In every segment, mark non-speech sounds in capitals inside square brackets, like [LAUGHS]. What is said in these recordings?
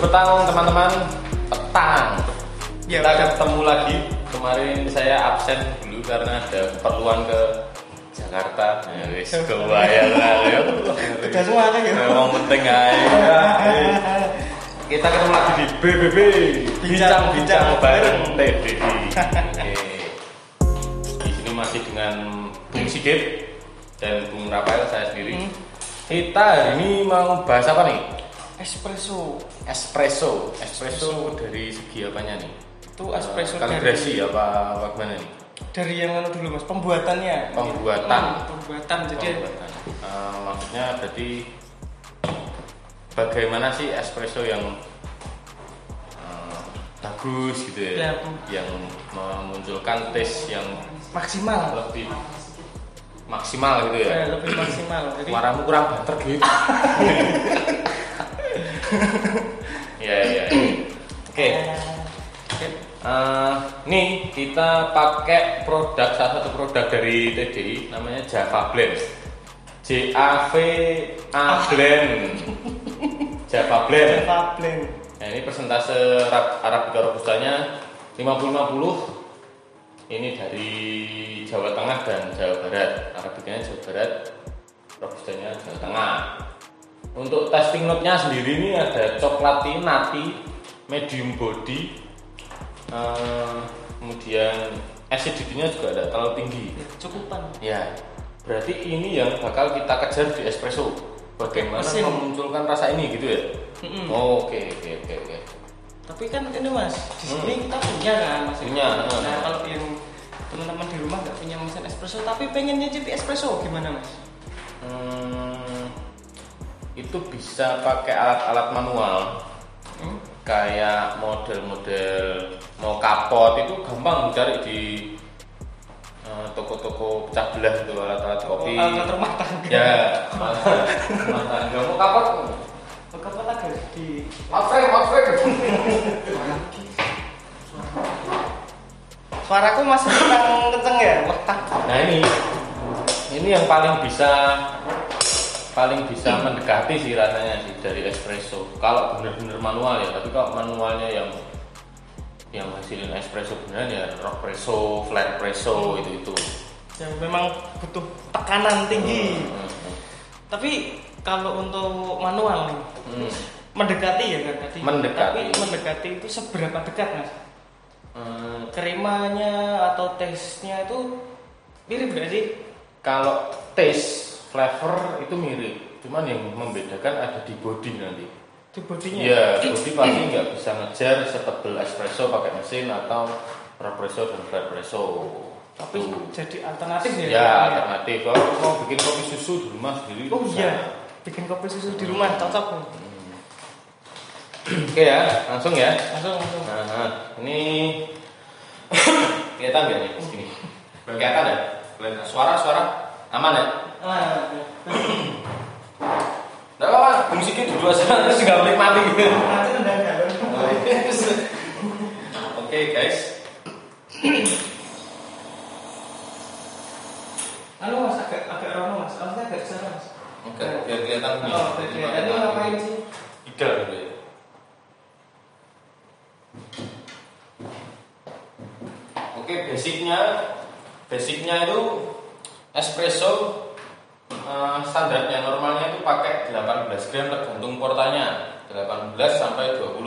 petang teman-teman. Petang. Ya, kita udah. ketemu lagi. Kemarin saya absen dulu karena ada keperluan ke Jakarta. Ya wis [LAUGHS] kebayang ya. Udah semua kan ya. memang penting aja [LAUGHS] kita ketemu lagi di BBB bincang-bincang Bincang bareng Oke. di sini masih dengan Bung Sigit dan Bung Rafael saya sendiri. Hmm. kita hari ini mau bahas apa nih Espresso. espresso espresso dari segi apanya nih Itu espresso Eh, kalibrasi dari apa, apa gimana nih dari yang mana dulu Mas? Pembuatannya. Pembuatan. Hmm, pembuatan. Jadi Pembuatan. Eh, maksudnya berarti bagaimana sih espresso yang eh, bagus gitu ya, Ya. yang memunculkan taste yang maksimal. lebih maksimal gitu ya Eh, lebih maksimal. Jadi suaramu kurang banter gitu [LAUGHS] [LAUGHS] ya ya oke. Eh, nih kita pakai produk salah satu produk dari TDI namanya Java Blend. J A V A Blend. [LAUGHS] Java Blend. Java blend. Nah, ini persentase Arab Arabica robustanya 50-50. Ini dari Jawa Tengah dan Jawa Barat. Arabicanya Jawa Barat, robustanya Jawa Tengah. Untuk testing note-nya sendiri ini ada coklat nati, medium body, eh, kemudian acidity-nya juga ada terlalu tinggi. Cukupan. Ya, berarti ini yang bakal kita kejar di espresso. Bagaimana Mesin. memunculkan rasa ini gitu ya? Oh, Oke, oke, oke, oke. Tapi kan ini Mas, di sini kita punya kan Mas. Punya, Nah, hmm. kalau yang teman-teman di rumah nggak punya mesin espresso tapi pengen nyicipi espresso gimana Mas? Hmm, itu bisa pakai alat-alat manual Hmm? kayak model-model mau kapot itu gampang cari di eh, toko-toko pecah belah itu alat-alat kopi. alat rumah tangga. Ya, alat rumah tangga mau kapot. Oh, kapan ada di Maaf, Frank, maaf, Frank. Suaraku masih kurang kenceng ya? Nah ini, ini yang paling bisa paling bisa mendekati sih rasanya sih dari espresso. Kalau bener-bener manual ya, tapi kalau manualnya yang yang hasilin espresso beneran ya rock presso, flat presso itu itu. yang memang butuh tekanan tinggi. Hmm, hmm, Tapi kalau untuk manual nih, hmm. mendekati ya kan tadi. Mendekati. Tapi mendekati itu seberapa dekat mas? Hmm, Kerimanya atau taste-nya itu mirip gak sih? kalau taste, flavor itu mirip, cuman yang membedakan ada di body nanti. Di bodinya. Iya, body pasti nggak bisa ngejar setebel espresso pakai mesin atau espresso dan flat presso. Tapi Tuh. jadi alternatif ya. Ya, alternatif. Kalau mau bikin kopi susu di rumah sendiri Oh bisa. iya, bikin kopi susu di rumah cocok. [CLEARS THROAT] Oke ya, langsung ya. Langsung langsung. Nah, ini [COUGHS] kelihatan nggak nih? Sini. Kelihatan ya? Kelihatan. Suara, suara aman ya? Ah, Nggak apa-apa, Siki duduk aja, terus udah galon. Oh, yes. Oke guys, Halo mas, agak agak rono mas, maksudnya agak ke sana mas. Oke, biar kelihatan nih. Oh, biar kelihatan. Ini ngapain sih? Ideal gitu ya. Oke, basicnya, basicnya itu espresso eh, standarnya normalnya itu pakai 18 gram tergantung portanya 18 sampai 20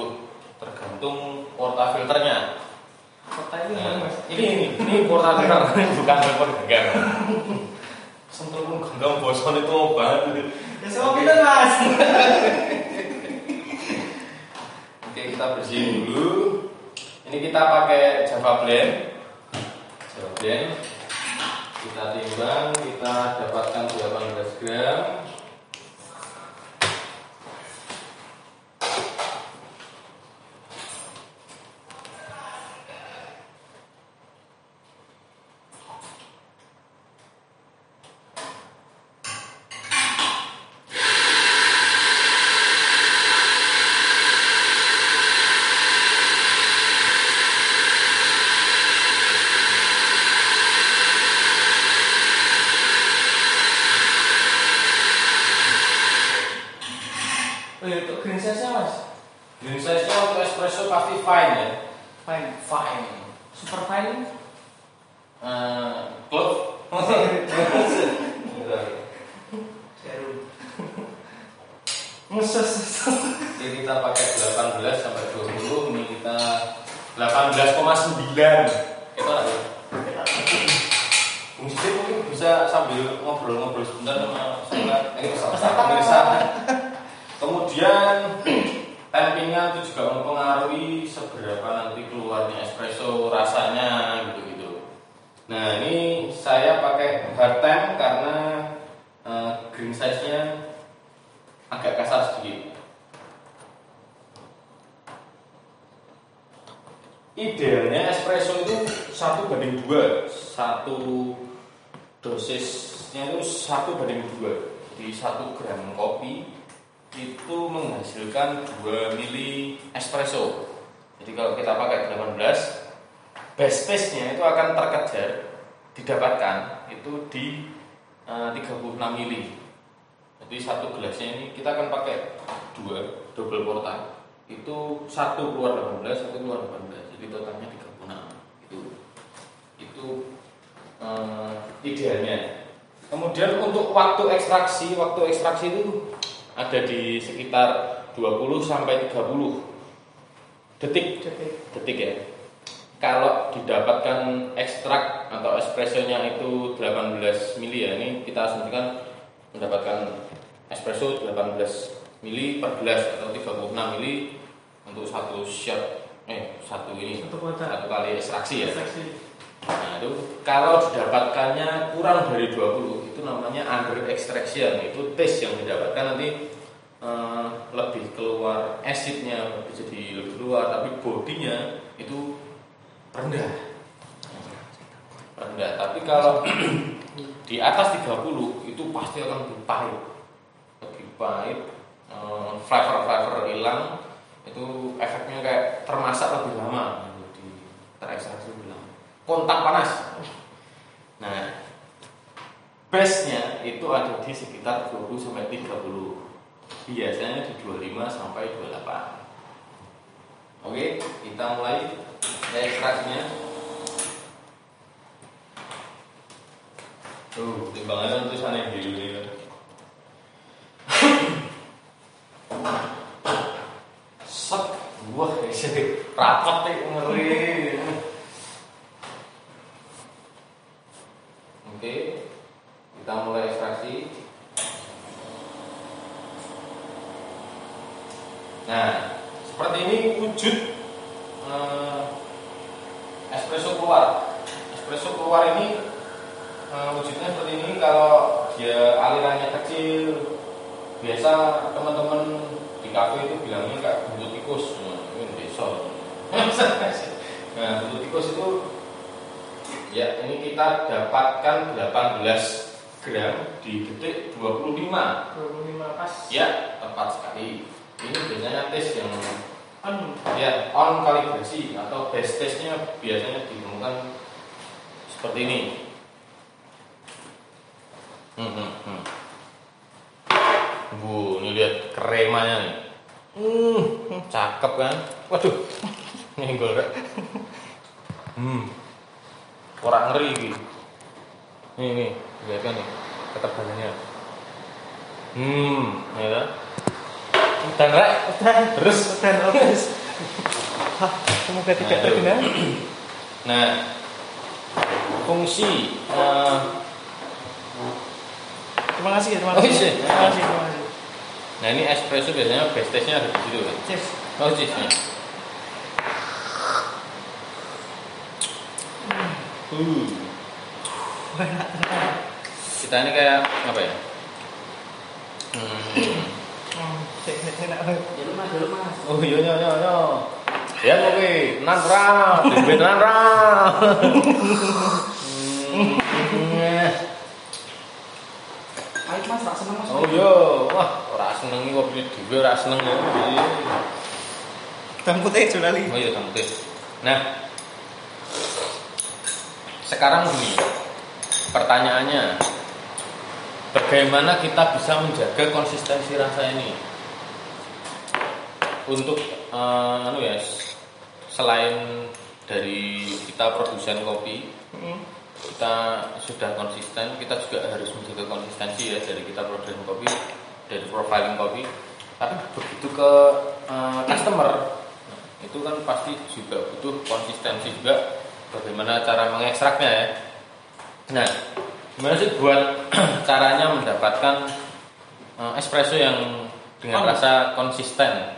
tergantung porta filternya Kota ini mas? ini ini ini porta filter [LAUGHS] bukan telepon genggam sentuh pun genggam bosan itu banget Ya semua kita mas. [LAUGHS] Oke kita bersihin dulu. Ini kita pakai Java Blend. Java Blend. Kita timbang, kita dapatkan 18 gram. Green size-nya mas. Green size-nya untuk espresso pasti fine ya. Fine. Fine. Super fine. Eh, Klub. Jarum. Musus. Ini kita pakai 18 sampai 20, ini kita 18,9. Kita ada. Mungkin mungkin bisa sambil ngobrol-ngobrol sebentar sama peserta pemirsa. Kemudian [CLEARS THROAT] tampingan itu juga mempengaruhi seberapa nanti keluarnya espresso rasanya gitu-gitu. Nah ini saya pakai hard temp karena eh, green size-nya agak kasar sedikit. Idealnya espresso itu satu banding dua, satu dosisnya itu satu banding dua. Jadi satu gram kopi itu menghasilkan 2 mili espresso. Jadi kalau kita pakai 18, best pace-nya itu akan terkejar didapatkan itu di eh, 36 mili. Jadi satu gelasnya ini kita akan pakai dua double portal. Itu satu keluar 18, satu keluar 18. Jadi totalnya 36. Itu itu eh, idealnya. Kemudian untuk waktu ekstraksi, waktu ekstraksi itu ada di sekitar 20 sampai 30 detik Detik. detik ya. Kalau didapatkan ekstrak atau espressonya itu 18 mili ya, ini kita asumsikan mendapatkan espresso 18 mili per gelas atau 36 mili untuk satu shot eh satu ini Satu satu kali ekstraksi ya. Seksi. Nah, itu kalau didapatkannya kurang dari 20 itu namanya under extraction. Itu tes yang didapatkan nanti eh, lebih keluar asidnya lebih jadi lebih keluar tapi bodinya itu rendah. Rendah. Tapi kalau [CLEARS THROAT] di atas 30 itu pasti akan lebih pahit. Lebih pahit. eh, flavor-flavor hilang itu efeknya kayak termasak lebih lama gitu, di lama kontak panas. Nah, base-nya itu ada di sekitar 20 sampai 30. Biasanya di 25 sampai 28. Oke, kita mulai ya ekstraksinya. Tuh, timbangannya tulisannya di ini. Set, wah, rapat nih ngeri. Oke, kita mulai ekstraksi. Nah, seperti ini wujud eh, espresso keluar. Espresso keluar ini eh, wujudnya seperti ini. Kalau dia alirannya kecil, biasa teman-teman di kafe itu bilangnya kayak buntut tikus. Nah, Ini desa. Nah, buntut tikus itu Ya, ini kita dapatkan 18 gram di detik 25. 25 pas. Ya, tepat sekali. Ini biasanya tes yang On. ya on kalibrasi atau best testnya biasanya ditemukan seperti ini. Hmm, hmm, hmm. Bu, ini lihat kremanya nih. Hmm, cakep kan? Waduh, [LAUGHS] nyenggol rek. Hmm, orang ngeri gitu. Nih, nih, lihat kan nih ketebalannya. Hmm, ya kan? Dan rek, terus Dan obes. [LAUGHS] Hah, semoga tidak Nah, terkena. Nah, fungsi eh, Terima kasih ya, terima Oh, kasih. iya. Terima kasih, terima kasih. nah ini espresso biasanya best testnya ada di situ kan. Cheers. Oh cheese-nya. Uh. Kita ini kayak apa ya? Hmm. Hmm, banget. Oh iya iya iya iya. Ya oke, tenan ra, dhewe tenan ra. [LAUGHS] iya, wah ora seneng iki kopi dhewe ora seneng ya. Hitam putih Jolali. Oh iya kamu Nah, sekarang gini, pertanyaannya, bagaimana kita bisa menjaga konsistensi rasa ini? untuk eh, anu ya selain dari kita produsen kopi Hmm. Kita sudah konsisten kita juga harus menjaga konsistensi ya dari kita produsen kopi dari profiling kopi. Tapi begitu ke eh, customer itu kan pasti juga butuh konsistensi juga bagaimana cara mengekstraknya ya. Nah gimana sih buat [CLEARS THROAT] caranya mendapatkan eh, espresso yang dengan rasa konsisten?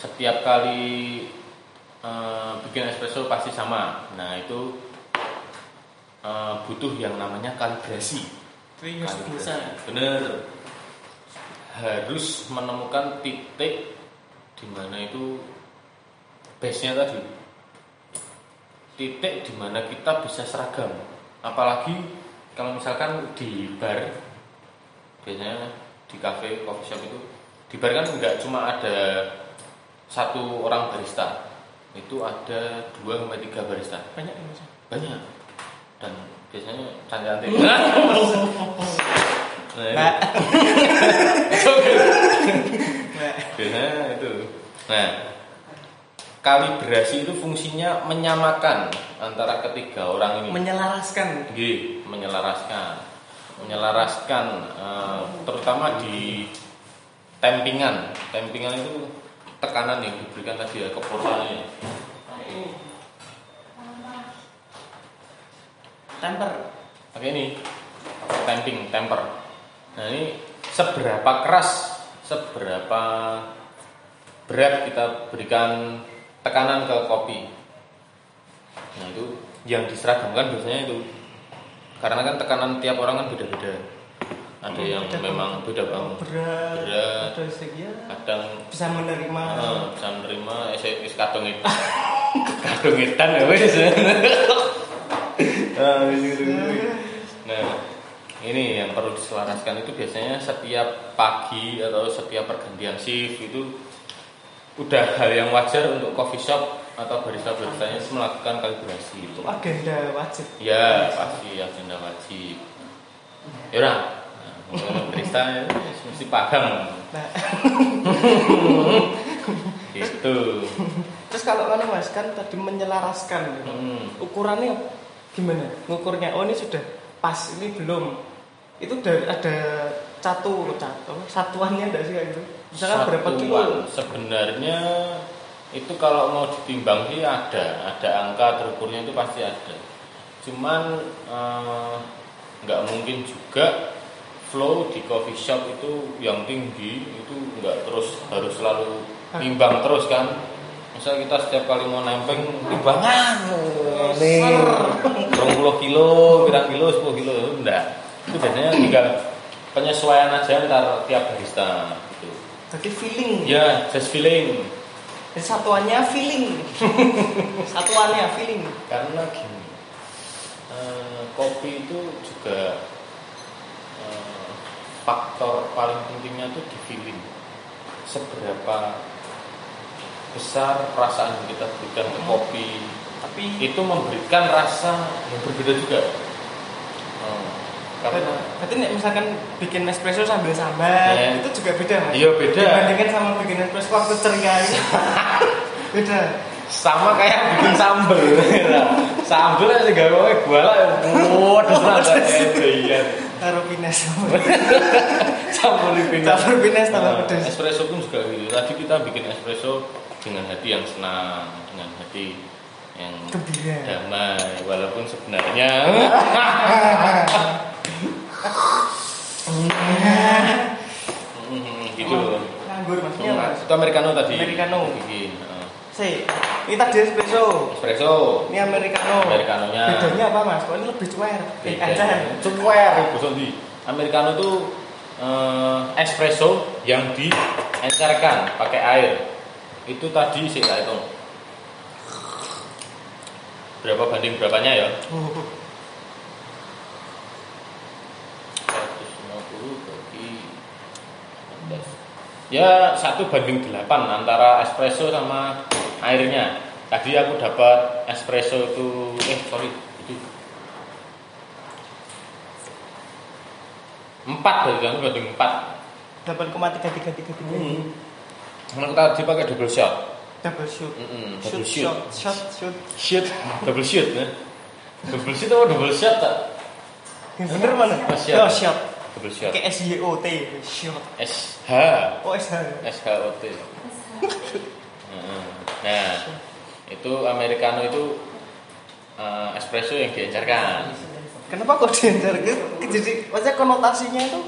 Setiap kali eh, bikin espresso pasti sama. Nah itu eh, butuh yang namanya kalibrasi Kalibrasi. bisa. bener harus menemukan titik di mana itu base nya tadi titik di mana kita bisa seragam apalagi kalau misalkan di bar biasanya di cafe coffee shop itu di bar kan nggak cuma ada satu orang barista itu ada dua sampai tiga barista Banyak ini Mas. banyak dan biasanya cantik-cantik [LAUGHS] nah. Mbak. [LAUGHS] biasanya itu nah kalibrasi itu fungsinya menyamakan antara ketiga orang ini Menyelaraskan. Nggih, menyelaraskan menyelaraskan eh, terutama di tempingan tempingan itu tekanan yang diberikan tadi ya keportannya Temper. Oke ini temping, temper. Nah ini seberapa keras, seberapa berat kita berikan tekanan ke kopi. Nah itu yang diseragamkan biasanya itu karena kan tekanan tiap orang kan beda-beda. Ada yang Beda memang beda banget. Berat. Berat. Ada ya. Kadang Bisa menerima. eh, bisa menerima eh wis kadung itu. [LAUGHS] kadung edan ya wis. [LAUGHS] Ah, gitu. Nah, ini yang perlu diselaraskan itu biasanya setiap pagi atau setiap pergantian shift itu udah hal yang wajar untuk coffee shop atau barista-baristanya melakukan kalibrasi itu. Itu agenda wajib. Ya, pasti agenda wajib. Ya udah, nah, barista itu mesti paham Nah, [LAUGHS] gitu. terus kalau kan Mas kan tadi menyelaraskan gitu. Hmm. Ukurannya gimana? Ngukurnya oh ini sudah pas ini belum. Itu udah ada catu catu satuannya enggak sih kayak gitu? Misalkan berapa kilo? Sebenarnya itu kalau mau ditimbang sih ada, ada angka terukurnya itu pasti ada. Cuman eh, nggak mungkin juga flow di coffee shop itu yang tinggi itu nggak terus harus selalu timbang terus kan. Misal kita setiap kali mau nempeng timbangan nih 20 kilo, pirang kilo, 10 kilo enggak. Itu biasanya tinggal penyesuaian aja antar tiap barista gitu. Jadi feeling. Ya, just feeling. Jadi satuannya feeling. [LAUGHS] satuannya feeling. Karena gini, eh, kopi itu juga eh, faktor paling pentingnya itu di feeling. Seberapa besar perasaan kita berikan ke kopi Tapi itu memberikan rasa yang berbeda juga. Eh, karena berarti nek misalkan bikin espresso sambil sambat Ya. itu juga beda mas. Iya, beda. Dibandingkan sama bikin espresso waktu ceria [LAUGHS] itu. beda. sama kayak bikin sambel sambel aja gak mau gua lah waduh [LAUGHS] serasa iya Taruh pines. campur pindah Campur pines tambah pedes. espresso pun juga gitu tadi kita bikin espresso dengan hati yang senang dengan hati yang Gembira. damai walaupun sebenarnya [LAUGHS] gitu Nganggur maksudnya mas. itu americano tadi Americano. Heeh. Si, ini tadi espresso. espresso Ini americano. Americanonya. Bedanya apa mas? Kok ini lebih cuer? Eh, encer. Cukuer, Bu Sondi. Americano itu eh, espresso yang diencerkan pakai air. Itu tadi sih tak hitung. Berapa banding berapanya ya? Oh, 150 bagi 16. Ya satu banding 8 antara espresso sama airnya. Tadi aku dapat espresso itu eh sorry itu empat dari kamu banding empat 8,333 Hmm. Kalau tadi pakai double shot. double shoot Mm-mm, shoot double shoot. shot shot shoot Shoot, double shoot ya. Double shoot apa double shot tak? yang bener mana Oh, shot. oh shot Double shot. kayak S Y O T shot S H oh S H S H O T. Nah, itu americano itu eh, espresso yang diencerkan. kenapa kok diencer gitu jadi maksudnya konotasinya itu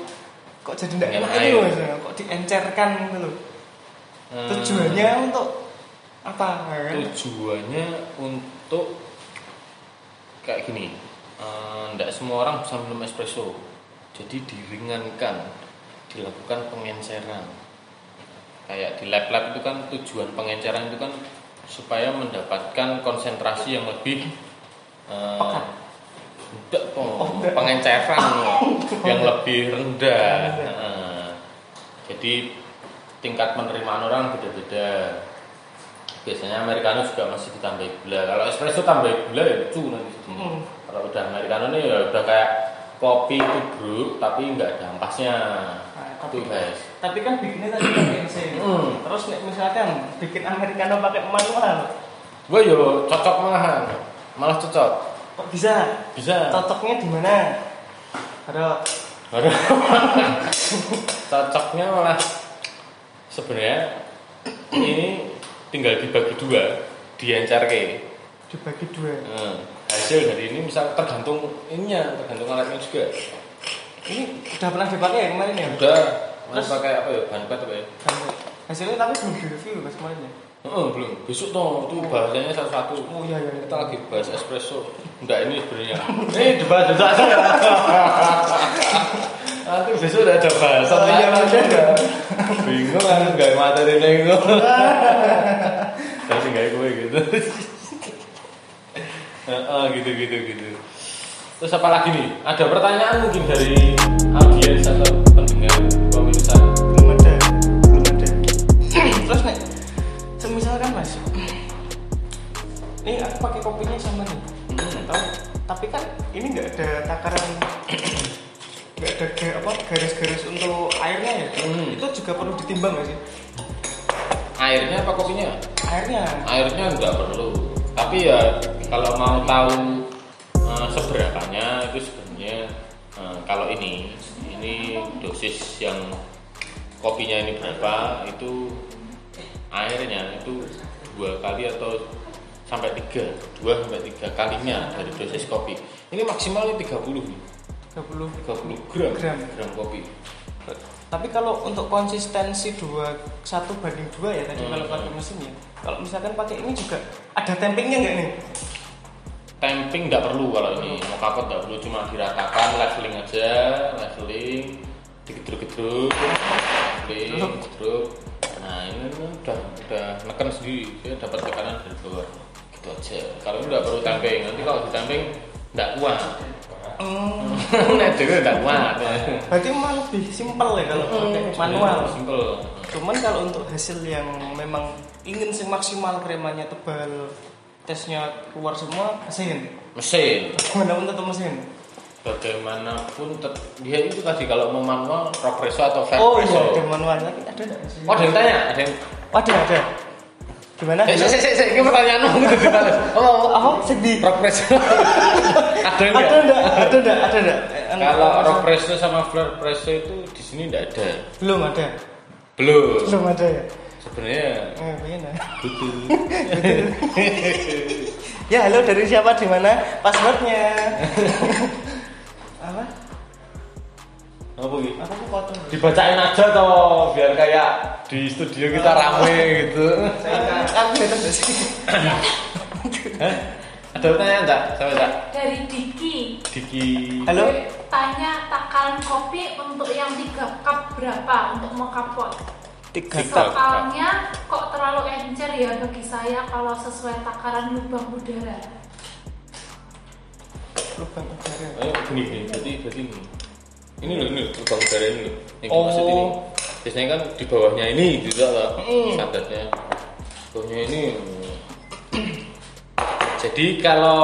kok jadi tidak enak air. itu loh maksudnya. kok diencerkan gitu loh Hmm, tujuannya untuk apa tujuannya untuk kayak gini. Tidak semua orang bisa minum espresso. Jadi diringankan, dilakukan pengenceran. Kayak di lab-lab itu kan tujuan pengenceran itu kan supaya mendapatkan konsentrasi yang lebih eh, Pekat. Enggak. Oh, enggak. pengenceran [LAUGHS] yang lebih rendah. Jadi tingkat penerimaan orang beda-beda. Biasanya americano juga masih ditambahi gula. Kalau espresso tambah gula ya lucu nanti. Mm. Kalau udah americano nih ya udah kayak kopi tubruk tapi nggak ada ampasnya. Nah, Itu tapi, guys. tapi kan bikinnya tadi pakai [CLEARS THROAT] mesin Hmm. terus misalkan bikin americano pakai manual Gue yo cocok malahan, malah cocok. kok bisa Bisa. cocoknya di mana ada Aduh. [LAUGHS] Cocoknya malah sebenarnya ini tinggal dibagi dua, diencer ke. dibagi dua Hmm. Hasil dari ini misal tergantung ininya, tergantung alatnya juga. ini udah pernah dipakai kemarin ya Udah, Terus? pakai apa ya? Bahan apa ya? hasilnya tapi belum di review pas kemarin ya belum. Besok toh, itu bahasanya satu-satu. oh iya iya Kita lagi bahas espresso. Enggak ini sebenarnya. Ini debat debat saya. Nanti besok udah ada bahasan. Oh, iya, makanya. Bingung kan enggak materi itu. [LAUGHS] Tapi enggak gue gitu. Heeh, gitu gitu gitu. Terus apa lagi nih? Ada pertanyaan mungkin dari audiens atau pendengar pemirsa? belum ada belum ada terus nek semisalkan mas ini aku pakai kopinya sama nih Hmm. tahu tapi kan ini nggak ada takaran apa garis-garis untuk airnya ya? Hmm. itu juga perlu ditimbang nggak sih? Airnya apa kopinya? airnya. Airnya nggak perlu. Tapi ya kalau mau tahu eh, seberapanya itu sebenarnya eh, kalau ini ini dosis yang kopinya ini berapa itu airnya itu dua kali atau sampai tiga dua sampai tiga kalinya dari dosis kopi. Ini maksimalnya 30 nih 30 30 gram. Gram. gram kopi. Tapi kalau untuk konsistensi dua satu banding dua ya tadi Hmm. kalau pakai mesin ya kalau misalkan pakai ini juga ada tampingnya nggak nih? Tamping nggak perlu kalau ini. Mau kapot nggak perlu cuma diratakan leveling aja leveling digedruk-gedruk leveling gedruk nah ini kan udah udah neken sendiri dia dapat tekanan dari bawah gitu aja. Kalau ini nggak perlu tamping nanti kalau ditamping nggak kuat hmm. [LAUGHS] nah itu nggak kuat berarti malah lebih simpel ya kalau pakai manual simple Cuman kalau untuk hasil yang memang ingin semaksimal kremanya tebal, tesnya keluar semua mesin. mesin Bagaimanapun tetap mesin. bagaimanapun tet- dia itu tadi kalau mau manual rock presso atau flat Oh iya, ada manual lagi ada enggak? oh ada yang tanya ada yang Oh, ada ada. Gimana? Eh, saya, saya, saya, ini pertanyaanmu gitu dibales. Oh, Oh, sedih. rock presso. ada enggak? Ada enggak? Ada enggak? Ada enggak? Eh, Kalau anu, rock presso sama flare presso itu di sini enggak ada. belum ada. Belum. Belum ada ya. Sebenarnya Eh, bagaimana? butuh. [LAUGHS] Ya, halo dari siapa di mana? Passwordnya. [LAUGHS] Apa? Apa gitu? Aku kok potong. Dibacain aja toh biar kayak di studio kita rame gitu. Saya aku? Ada pertanyaan enggak? Sama enggak? dari Diki Diki. Halo? Tanya takaran kopi untuk yang 3 cup berapa untuk mau kapot Tiga. Tiga. soalnya kok terlalu encer ya bagi saya kalau sesuai takaran lubang udara Lubang udara. Ayo gini gini. Berarti berarti ini. Ini loh ini lubang udara ini loh. Yang Oh. dimaksud ini. Biasanya kan di bawahnya ini juga lah Mm. standarnya. Bawahnya ini. Jadi kalau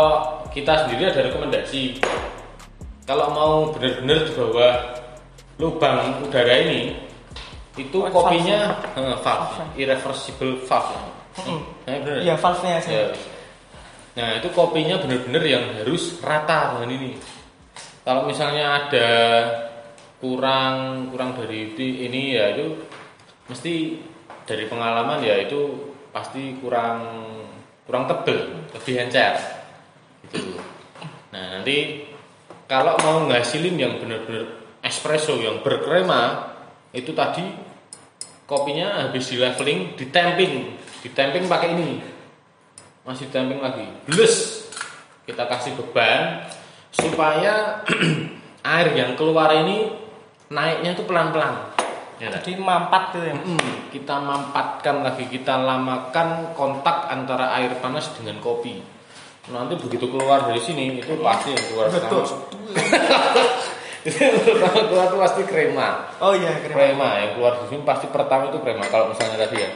kita sendiri ada rekomendasi kalau mau benar-benar di bawah lubang udara ini itu Oh, kopinya eh, valve, Valve. irreversible valve. ya. Mm-mm. Eh, bener ya? Iya, valve-nya aja. Ya. Nah itu kopinya bener-bener yang harus rata dengan ini. Kalau misalnya ada kurang kurang dari ini ya itu mesti dari pengalaman ya itu pasti kurang kurang tebel, lebih encer. Gitu. Nah nanti kalau mau ngasilin yang bener-bener espresso yang berkrema itu tadi kopinya habis di leveling, ditamping, ditamping pakai ini masih damping lagi blus kita kasih beban supaya [CLEARS THROAT] air yang keluar ini naiknya itu pelan-pelan ya tak? Jadi mampat gitu ya. Mm, kita mampatkan lagi kita lamakan kontak antara air panas dengan kopi nanti begitu keluar dari sini itu pasti yang keluar Betul. [LAUGHS] itu pertama keluar itu pasti krema Oh iya, keren. krema yang keluar di sini pasti pertama itu krema kalau misalnya tadi ya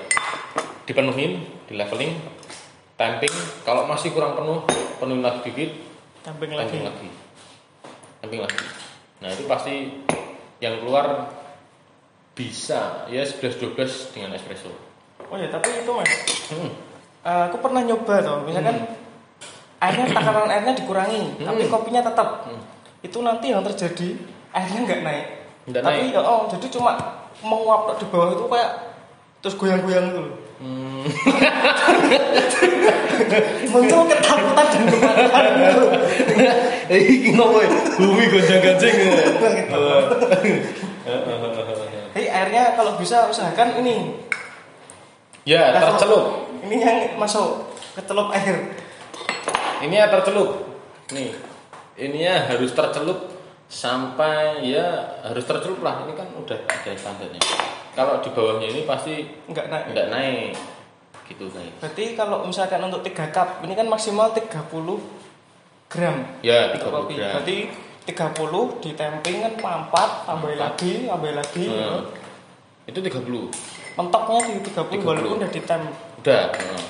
dipenuhin di leveling tamping kalau masih kurang penuh penuhin lagi dikit Tamping lagi. tamping lagi tamping lagi nah itu pasti yang keluar bisa ya 11-12 dengan espresso Oh ya, tapi itu Mas. hmm. eh, aku pernah nyoba tuh, misalkan airnya takaran airnya dikurangi, Hmm. tapi kopinya tetap. Hmm. Itu nanti yang terjadi airnya nggak naik. Nggak tapi naik. oh, jadi cuma menguap di bawah itu kayak terus goyang-goyang gitu. Hmm. [LAUGHS] Muncul ketakutan dan kepanikan gitu. Iki ngomong bumi gonjang-ganjing Gitu. Jadi airnya kalau bisa usahakan ini Ya, tercelup. Ini yang masuk ke celup air. Ini ya tercelup. Nih. Ininya harus tercelup sampai ya harus tercelup lah. Ini kan udah ada standarnya. Kalau di bawahnya ini pasti Enggak naik. enggak naik. Gitu guys. Berarti kalau misalkan untuk 3 cup, ini kan maksimal 30 gram. Ya, Untuk 30 kopi. gram. Berarti 30 ditemping kan 4, tambah lagi, tambah lagi. Hmm. Itu 30. Mentoknya di 30, 30. walaupun udah ditem. Udah. Nah.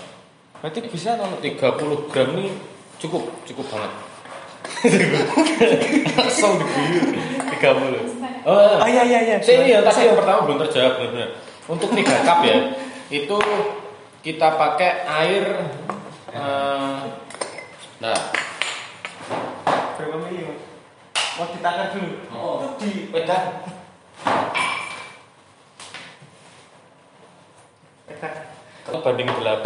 Berarti bisa tuh 30 gram ini cukup, cukup banget. [LAUGHS] Langsung diguyur 30. Oh, Ah iya iya iya. Saya ini yang tadi yang pertama belum terjawab benar-benar. Untuk 3 cup ya, itu kita pakai air eh, nah, berapa mili? Mau ditakar dulu. Oh. Itu di satu banding 8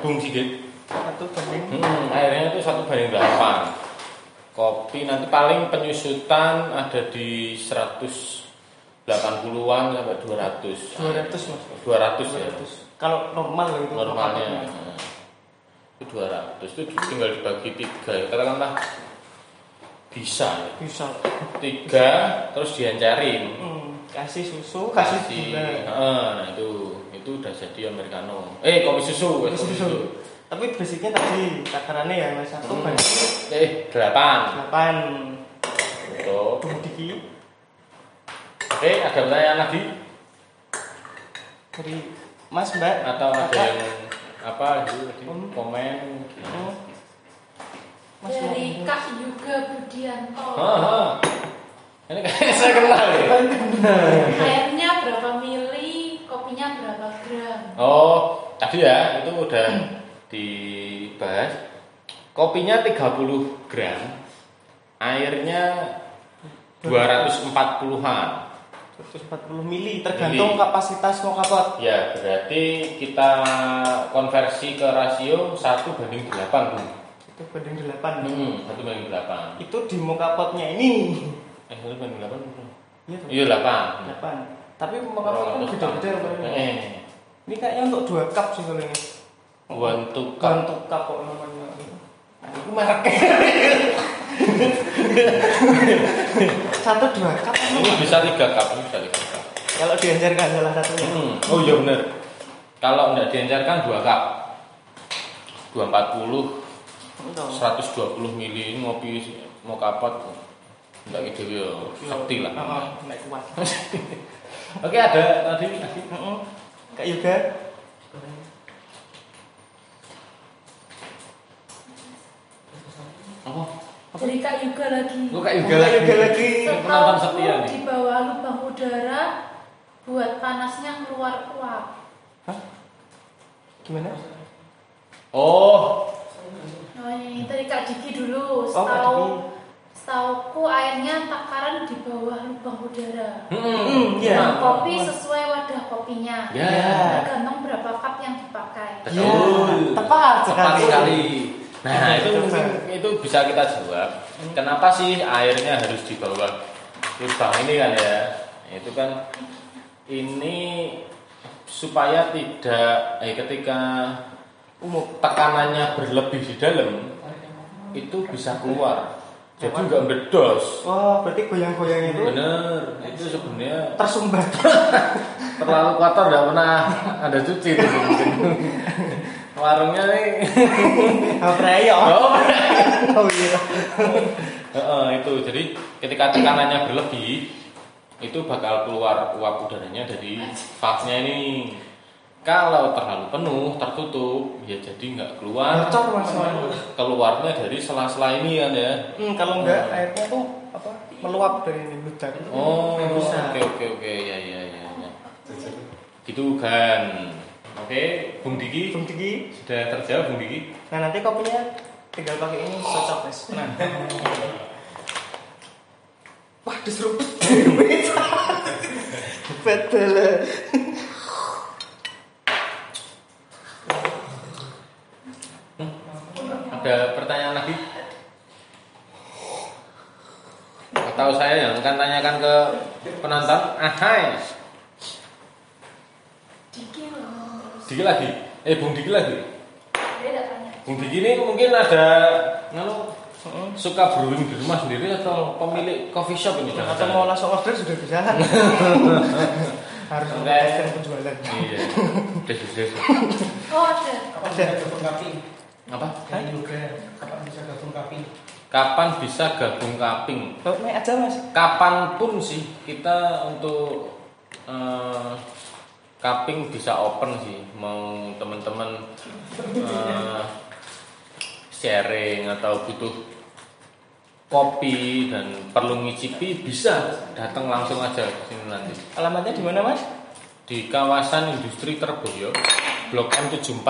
Bung Sigit. Satu banding. Hmm, airnya itu satu banding 8. Kopi nanti paling penyusutan ada di 180-an sampai 200. 200 Mas. 200 ya. 200. Kalau normal itu. normalnya itu 200 itu tinggal dibagi tiga ya katakanlah bisa ya Bisa. tiga terus diancarin Hmm, kasih susu, kasih gula. Heeh, nah itu itu udah jadi americano eh kopi susu Kasih kopi susu. Tapi basicnya tadi takarannya ya Mas satu Hmm. banding eh delapan 8 Betul. dua diki oke ada pertanyaan lagi dari Mas Mbak atau ada yang apa itu tadi Hmm. komen Hmm. Mas Dari Mbak. Kak Yuga Budianto. Heeh. ini kayaknya saya kenal ya Airnya berapa mili, kopinya berapa gram? Oh, tadi ya itu udah dibahas. Kopinya 30 gram, airnya 240-an. 140 mili tergantung Mili. kapasitas mau kapot. Ya, berarti kita konversi ke rasio 1 banding 8, Bu. Itu banding 8. Hmm, 1 banding 8. Itu di mau kapotnya ini. Eh, 1 banding 8. Iya. Iya, 8. 8. Tapi mau kapot kan beda-beda. Eh, Ini kayaknya untuk 2 cup sih kalau ini. to cup. Untuk cup kok namanya. Nah, itu mereknya. [LAUGHS] Satu dua cup Ini bisa 3 cup, ini bisa 3 cup. Kalau diajarkan salah satunya. Hmm. Oh iya benar. Kalau nggak diencarkan 2 cup. 240 Betul. 120 mili ini ngopi mau kapot enggak gitu ya sakti lah naik kuat. [LAUGHS] oke ada tadi. Kak Yoga. oh Dari Kak Yuga lagi. lu kayak Kak Yuga lagi. penonton setia nih di bawah lubang udara buat panasnya keluar uap. Hah? Gimana? Oh, Oh ini dari Kak Diki dulu. Oh, Kak Setahu Diki. setauku airnya takaran di bawah lubang udara. Hmm, iya. Nah, Kopi sesuai wadah kopinya. Ya. Tergantung berapa cup yang dipakai. Betul. tepat Tepat sekali. sekali. Nah, Oke, itu mungkin itu bisa kita jawab. Kenapa sih airnya harus di bawah lubang ini kan ya? Itu kan ini supaya tidak eh ketika tekanannya berlebih di dalam itu bisa keluar. Jadi nggak bedos. Oh, berarti goyang-goyang itu Bener, itu sebenarnya tersumbat. [LAUGHS] terlalu kotor nggak pernah ada cuci itu mungkin. [LAUGHS] Warungnya nih. [LAUGHS] Apa ya? Oh, Oh iya. Itu jadi ketika tekanannya berlebih itu bakal keluar uap udaranya dari valve-nya ini. Kalau terlalu penuh tertutup ya jadi nggak keluar. Bocor mas. Keluarnya dari sela-sela ini kan ya. Hmm, kalau enggak airnya tuh apa meluap dari ini meledak. Oh, Nggak oke oke oke ya ya ya. ya. Gitu kan. Oke, Bung Diki Bung Diki. sudah terjawab Bung Diki. Nah nanti kopinya tinggal pakai ini cocok mas. Nah. [LAUGHS] Wah diseruput. [LAUGHS] Betul. Ada pertanyaan lagi? Tahu saya yang akan tanyakan ke penonton. Ahai, Diki loh. Diki lagi. Eh, Bung Diki lagi. Bung Diki ini mungkin ada nganu suka brewing di rumah sendiri atau pemilik coffee shop ini Atau mau langsung order sudah bisa. [LAUGHS] Harus meningkatkan penjualan. Iya. Des, des. Oh ada. Kapan bisa gabung kaping? Apa? Kayak juga. Kapan bisa gabung kaping? Kapan bisa gabung kaping? Oh, aja mas. Kapan pun sih kita untuk eh, kaping bisa open sih. Mau teman-teman eh, sharing atau butuh kopi dan perlu ngicipi bisa datang langsung aja ke sini nanti Alamatnya di mana mas? di kawasan industri Terboyo Blok M74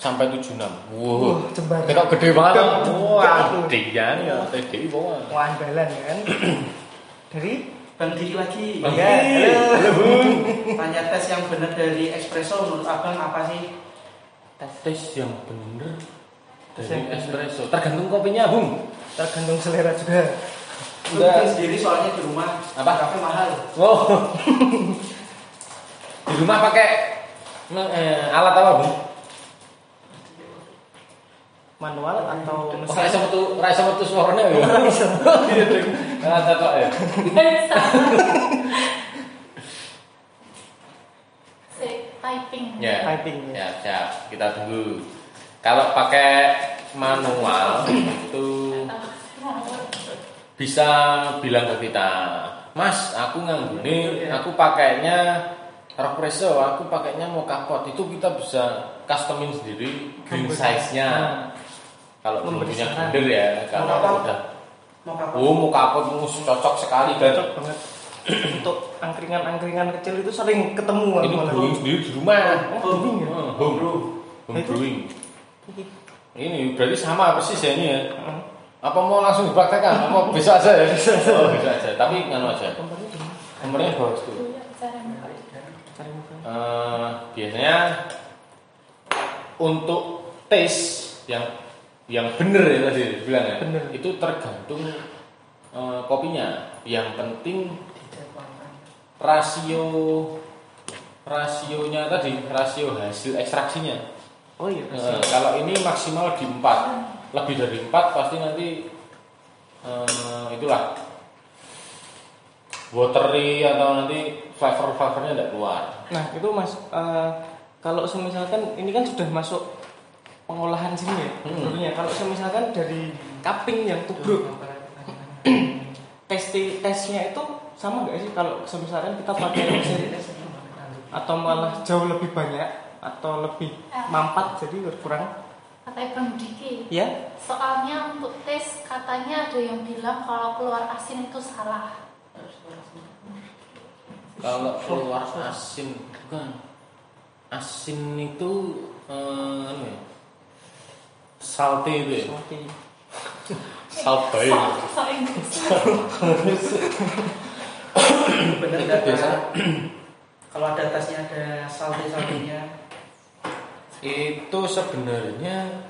sampai 76. Wow. Jembatan. Kita gede banget. Wah, gedean ya, gede banget. Wah, andalan kan. [CLEARS THROAT] Dari Bang Diki lagi. Bang Diki. halo. Halo, Bung. Tanya tes yang benar dari espresso menurut abang apa sih? Tes yang bener Tes dari yang bener. espresso. Tergantung kopinya, Bung. tergantung selera juga. Bikin sendiri soalnya di rumah. Apa? Kafe mahal. Oh. [LAUGHS] Di rumah pakai eh, alat apa, Bung? Manual atau Oh, mesin? rasa metu, rasa metu suaranya ya. Iya, Ding. Ah, cocok ya. Typing. Ya. Typing, ya. Ya, siap. Kita tunggu. Kalau pakai manual itu bisa bilang ke kita, Mas, aku ngangguni, aku pakainya Rockpresso, aku pakainya mau kapot. Itu kita bisa customin sendiri green size-nya. Nah, Kalau bumbunya gender ya, kalau udah Mau kapan? Oh, mau kapot mus cocok sekali kan. cocok banget. [CLEARS THROAT] Untuk angkringan-angkringan kecil itu sering ketemu Ini brewing sendiri di rumah. Oh, brewing ya? Hmm, home, home Itu? brewing. Oke. Ini berarti sama persis ya ini ya. Heeh. Apa mau langsung dipraktekkan? Apa [LAUGHS] bisa aja ya? Oh, bisa aja. Tapi nganu aja. Nomornya. Iya. Cari muka. Eh, biasanya untuk tes yang yang bener ya tadi bilang ya. Bener. Itu tergantung eh, kopinya. Yang penting rasio rasionya tadi, rasio hasil ekstraksinya. Oh iya. Eh, kalau ini maksimal di 4 lebih dari 4 pasti nanti eh, itulah watery atau nanti flavor flavornya tidak keluar Nah itu mas, eh, kalau semisalkan ini kan sudah masuk pengolahan sini ya, Hmm. Kalau semisalkan dari cupping yang tubruk, tes [CLEARS THROAT] tesnya itu sama nggak sih kalau semisalkan kita pakai [CLEARS THROAT] mesin atau malah jauh lebih banyak atau lebih mampat jadi berkurang? Kata Bang Diki. Ya, Soalnya untuk tes katanya ada yang bilang kalau keluar asin itu salah. Kalau keluar asin bukan. Asin itu eh, Salty itu ya. Oke. Salt bay. So Inggris. bener Itu nggak biasa. kalau ada tasnya ada salty saltinya Itu sebenarnya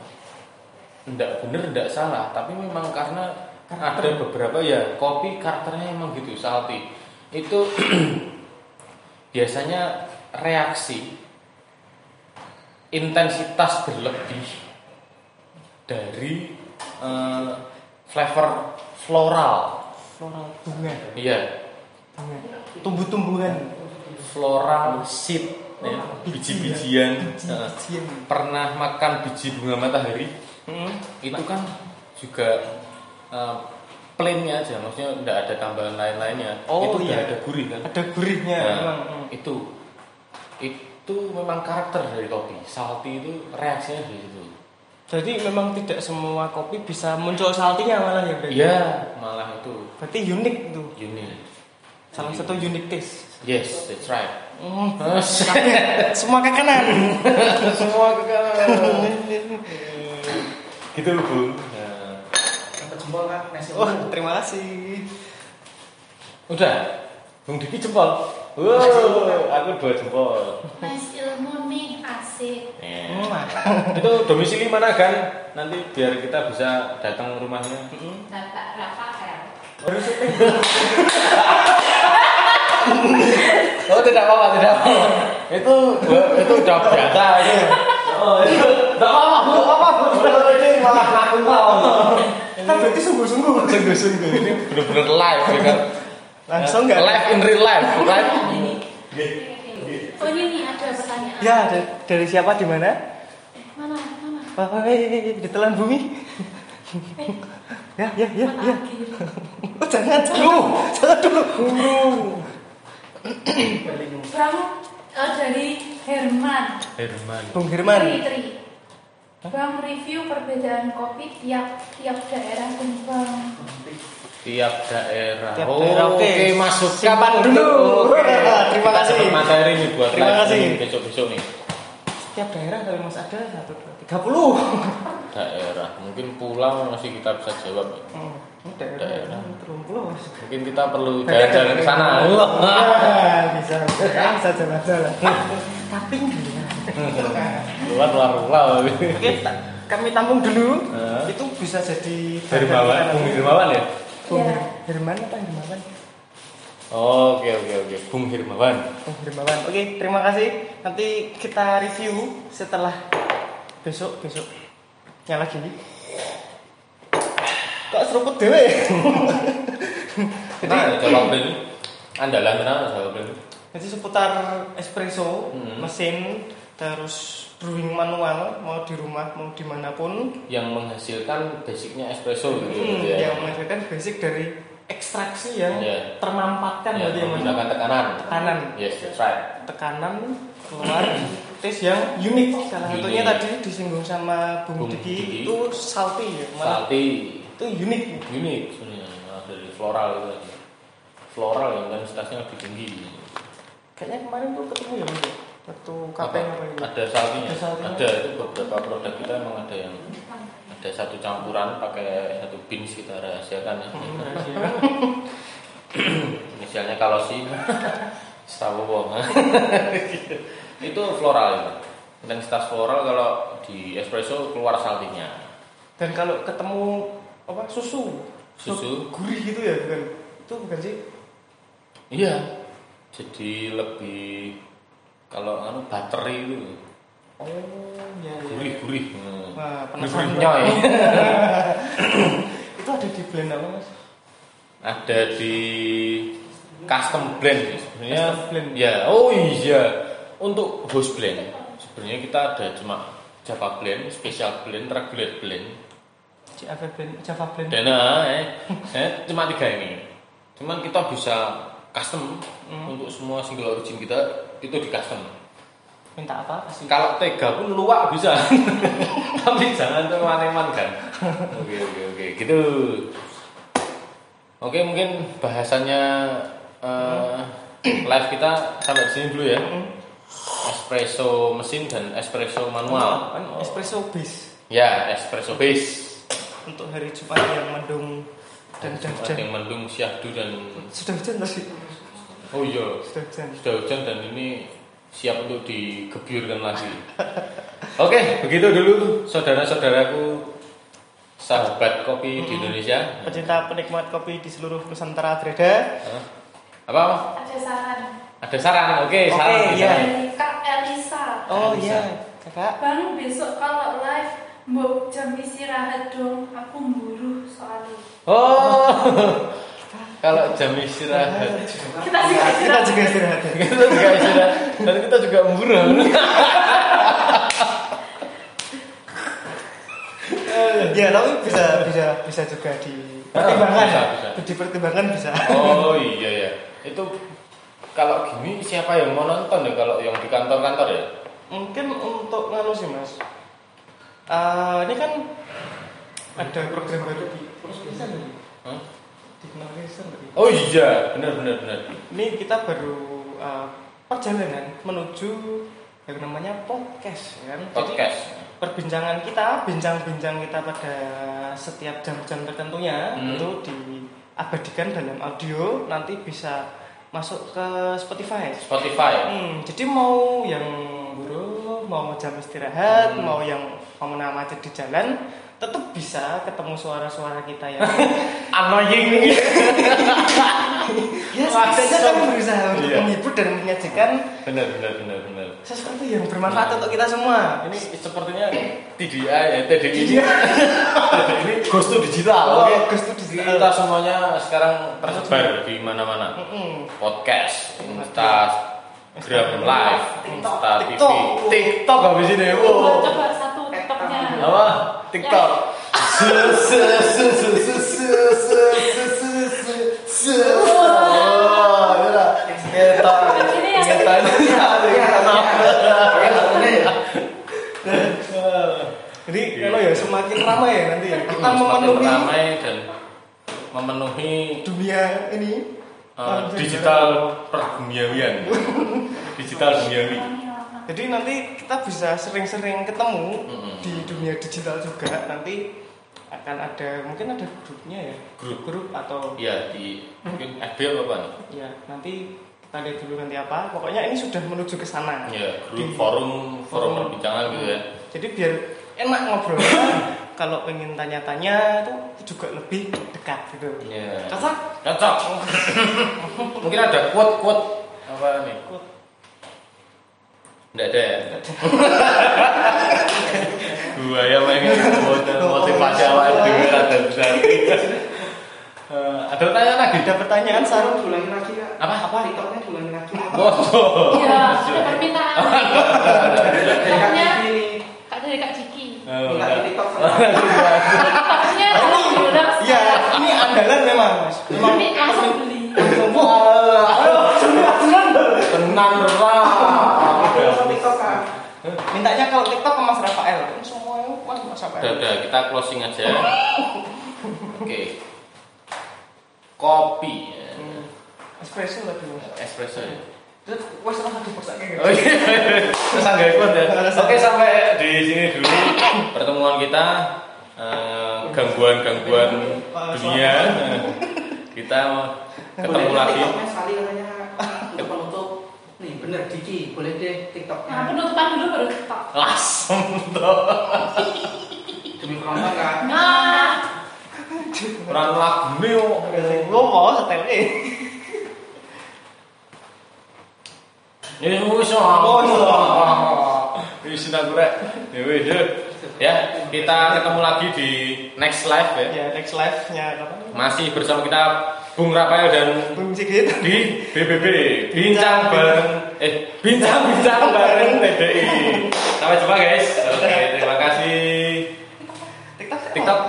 enggak bener enggak salah, tapi memang karena ada beberapa ya kopi karakternya emang gitu salty. Itu [CLEARS THROAT] biasanya reaksi intensitas berlebih dari eh, flavor floral. Floral bunga. Iya, bunga. Tumbuh-tumbuhan. floral seed ya, biji-bijian. Bijian. Pernah makan biji bunga matahari? Hmm. itu kan juga uh, plainnya aja maksudnya tidak ada tambahan lain-lainnya Oh, itu iya. ada gurih kan Ada gurihnya Nah, memang. Hmm. itu itu memang karakter dari kopi salty itu reaksinya dari situ Jadi memang tidak semua kopi bisa muncul saltinya malah ya berarti. iya malah itu Berarti unik itu. unik Salah satu unik taste. yes that's right Hmm. [LAUGHS] Semua ke kanan. [LAUGHS] semua ke [LAUGHS] gitu loh bung Nah, dapat jempol kan nasi Wah, uduk. terima kasih. udah bung Diki jempol wow aku dua jempol Nice ilmu nih, asik. Ya. Hmm, mantap. itu domisili mana kan nanti biar kita bisa datang rumahnya. Bapak Rafael. Oh tidak apa-apa tidak apa itu itu udah biasa itu oh itu tidak apa-apa tidak apa-apa ini malah ngaku Kan berarti sungguh-sungguh. sungguh-sungguh. Ini benar-benar live ya kan? Langsung nggak? live in real life bukan Oh ini nih ada pertanyaan. Ya, dari, dari siapa di mana? Eh, mana, mana? Wah, eh, ditelan bumi. ya, ya, ya, Mana ya. lagi? Oh, jangan, jangan. Jangan dulu. Bang, eh, dari Herman. Herman Bung Herman. Tri, Tri. Bang review perbedaan kopi tiap tiap daerah. Tiap daerah Tiap oh, daerah, oke. masuk Simpan dulu. [LAUGHS] Oke. Terima Kita kasih. materi nih buat Terima kasih. besok-besok nih Tiap daerah dari Mas ada satu, dua, tiga puluh. [LAUGHS] daerah mungkin pulang masih kita bisa jawab Hmm, ini daerah, Daerah. pulau. mungkin kita perlu jalan-jalan ke sana [LAUGHS] Ah, bisa, bisa, bisa jalan-jalan. Tapi luar luar luar Oke, kami tampung dulu. Itu bisa jadi Hermawan Bung Hermawan ya Bung Ya. Herman apa Hermawan? oke oke oke Bung Hermawan Bung Hermawan. Oke, terima kasih. Nanti kita review setelah besok besok. Yang lagi. Kok seruput dewe? nah Jawa Blend andalan kenapa Jawa Blend Jadi seputar espresso, Hmm. mesin, terus brewing manual, mau di rumah mau di mana pun, yang menghasilkan basicnya espresso gitu hmm, ya. yang menghasilkan basic dari ekstraksi yang Iya. termampatkan ya, berarti yang menggunakan tekanan. Tekanan. Yes that's right. Tekanan keluar tes yang unik. Salah satunya tadi disinggung sama Bung, Bung Diki Diki. itu salty ya malah salty. Itu unik. Unik sebenarnya. Malah dari floral itu tadi. Floral yang intensitasnya lebih tinggi. Kayaknya kemarin tuh ketemu ya Mas ya? waktu kapeng apa? itu ada saltinya Ada saltinya. ada itu beberapa produk kita emang ada yang ada satu campuran pakai satu beans kita rahasiakan ya. [COUGHS] Inisialnya kalau [LAUGHS] sih setahu wong. [LAUGHS] Itu floral itu intensitas floral kalau di espresso keluar saltinya. Dan kalau ketemu apa susu. Susu. gurih gitu ya bukan? Itu bukan sih? Iya. Jadi lebih kalau anu bateri itu. Oh ya ya gurih gurih. Hmm. Wah, gurih penasaran. nyoy. [LAUGHS] Itu ada di blend apa mas? Ada di custom blend sebenarnya Custom blend. ya oh iya. Untuk host blend sebenarnya kita ada cuma Java blend special blend regular blend Java blend Java blend dan eh, eh, cuma tiga ini. Cuman kita bisa custom Hmm. untuk semua single origin kita itu di custom minta apa sih kalau tega pun luak bisa [LAUGHS] tapi jangan teman-teman kan oke oke oke gitu oke mungkin bahasannya eh, live kita sampai di sini dulu ya. Espresso mesin dan espresso manual. Kan espresso base Ya, espresso base. untuk hari Jumat yang mendung dan hujan. yang mendung syahdu dan Sudah hujan tadi. Oh iya Sudah hujan. sudah hujan dan ini siap untuk digebyurkan lagi. [LAUGHS] Oke, begitu dulu saudara-saudaraku sahabat kopi di Indonesia. Pecinta penikmat kopi di seluruh Nusantara. Hah? Apa? Ada saran Ada saran? Oke, Oke, saran. iya. dari Kak Elisa. Oh Bisa. iya, kakak. Bang besok kalau live mau jam istirahat dong. Aku mburu soalnya. Oh. [LAUGHS] Kalau jam istirahat. Kita juga Kita istirahat. juga istirahat. kita juga istirahat dan kita juga memburu. [LAUGHS] Ya, tapi bisa bisa bisa juga dipertimbangkan. Bisa, bisa. Dipertimbangkan bisa. Oh iya ya. Itu kalau gini siapa yang mau nonton ya kalau yang di kantor-kantor ya? Mungkin untuk nganu sih mas. Eh, ini kan ada program baru di Hah? di Malaysia Oh iya, benar benar benar. Ini kita baru eh, perjalanan menuju yang namanya podcast ya kan. Jadi, Podcast. perbincangan kita, bincang-bincang kita pada setiap jam-jam tertentunya Hmm. itu diabadikan dalam audio nanti bisa masuk ke Spotify. Spotify. Hmm, jadi mau yang buruh, mau jam istirahat, Hmm. mau yang mau macet di jalan, tetap bisa ketemu suara-suara kita yang [LAUGHS] Annoying. [LAUGHS] ya setidaknya kan berusaha untuk Iya. menghibur dan menyajikan benar benar benar benar. sesuatu yang bermanfaat untuk kita semua. Ini sepertinya TDI ya, TDI ini. ini Ghost to Digital. Oh, Oke. Digital. Kita semuanya sekarang tersebar di mana-mana. Podcast, Insta, Gram Live, Insta TV, TikTok. TikTok habis ini. Coba, Wow. coba satu tiktoknya. Apa? TikTok. Oh, Jadi kalau ya semakin ramai ya nanti ya. Kita memenuhi ramai dan memenuhi dunia ini. Eh, digital peragamiawian digital duniawi. Jadi nanti kita bisa sering-sering ketemu di dunia digital juga. Nanti akan ada mungkin ada grupnya ya, Grup. grup atau Iya di mungkin FB apa apa nih? ya nanti kita lihat dulu nanti apa. Pokoknya ini sudah menuju ke sana. Ya grup Di- forum forum perbincangan gitu ya. Jadi biar enak ngobrolnya. [COUGHS] Kalau pengen tanya-tanya itu juga lebih dekat gitu. Iya. Cocok? Cocok. [LAUGHS] mungkin ada quote quote apa nih? Quote. Enggak ada ya? Buaya pengen motivasi awal itu ada besar eh, ada pertanyaan lagi? Ada pertanyaan, Sarah bulan lagi ya. Apa? Apa? TikToknya bulan lagi. Oh. Iya, ada permintaan. Katanya [LAUGHS] ada dari Kak Ciki. Oh, enggak TikTok. [LAUGHS] Iya. Oh, iya, ini andalan memang, Mas. Memang langsung beli. Langsung. Wah. Tenang, tenang kalau TikTok ke Mas Rafael. Kan semuanya Mas Mas Rafael. udah, kita closing aja. [LAUGHS] Oke. Kopi. ya. Hmm. Espresso lagi Mas. Espresso ya. Terus wes ora satu gitu. Oh iya, [LAUGHS] terus ya. Oke sampai di sini dulu pertemuan kita eh, gangguan-gangguan dunia. kita ketemu lagi. Bener Diki. Boleh deh Nah, TikToknya. penutupan dulu baru TikTok. Langsung tuh. [LAUGHS] Demi penonton kak. Nah, Orang lagu nih. Lo mau setel eh. Ini musuh. Oh, [LAUGHS] Ini sinar gue. Ya wes, ya. Kita ketemu lagi di next live ya. Ya, next live-nya apa? Masih bersama kita Bung Rafael dan Bung Sigit. di BBB bincang bareng eh bincang bincang bareng TDI. Sampai jumpa guys. Oke, okay, terima kasih. TikTok? TikTok.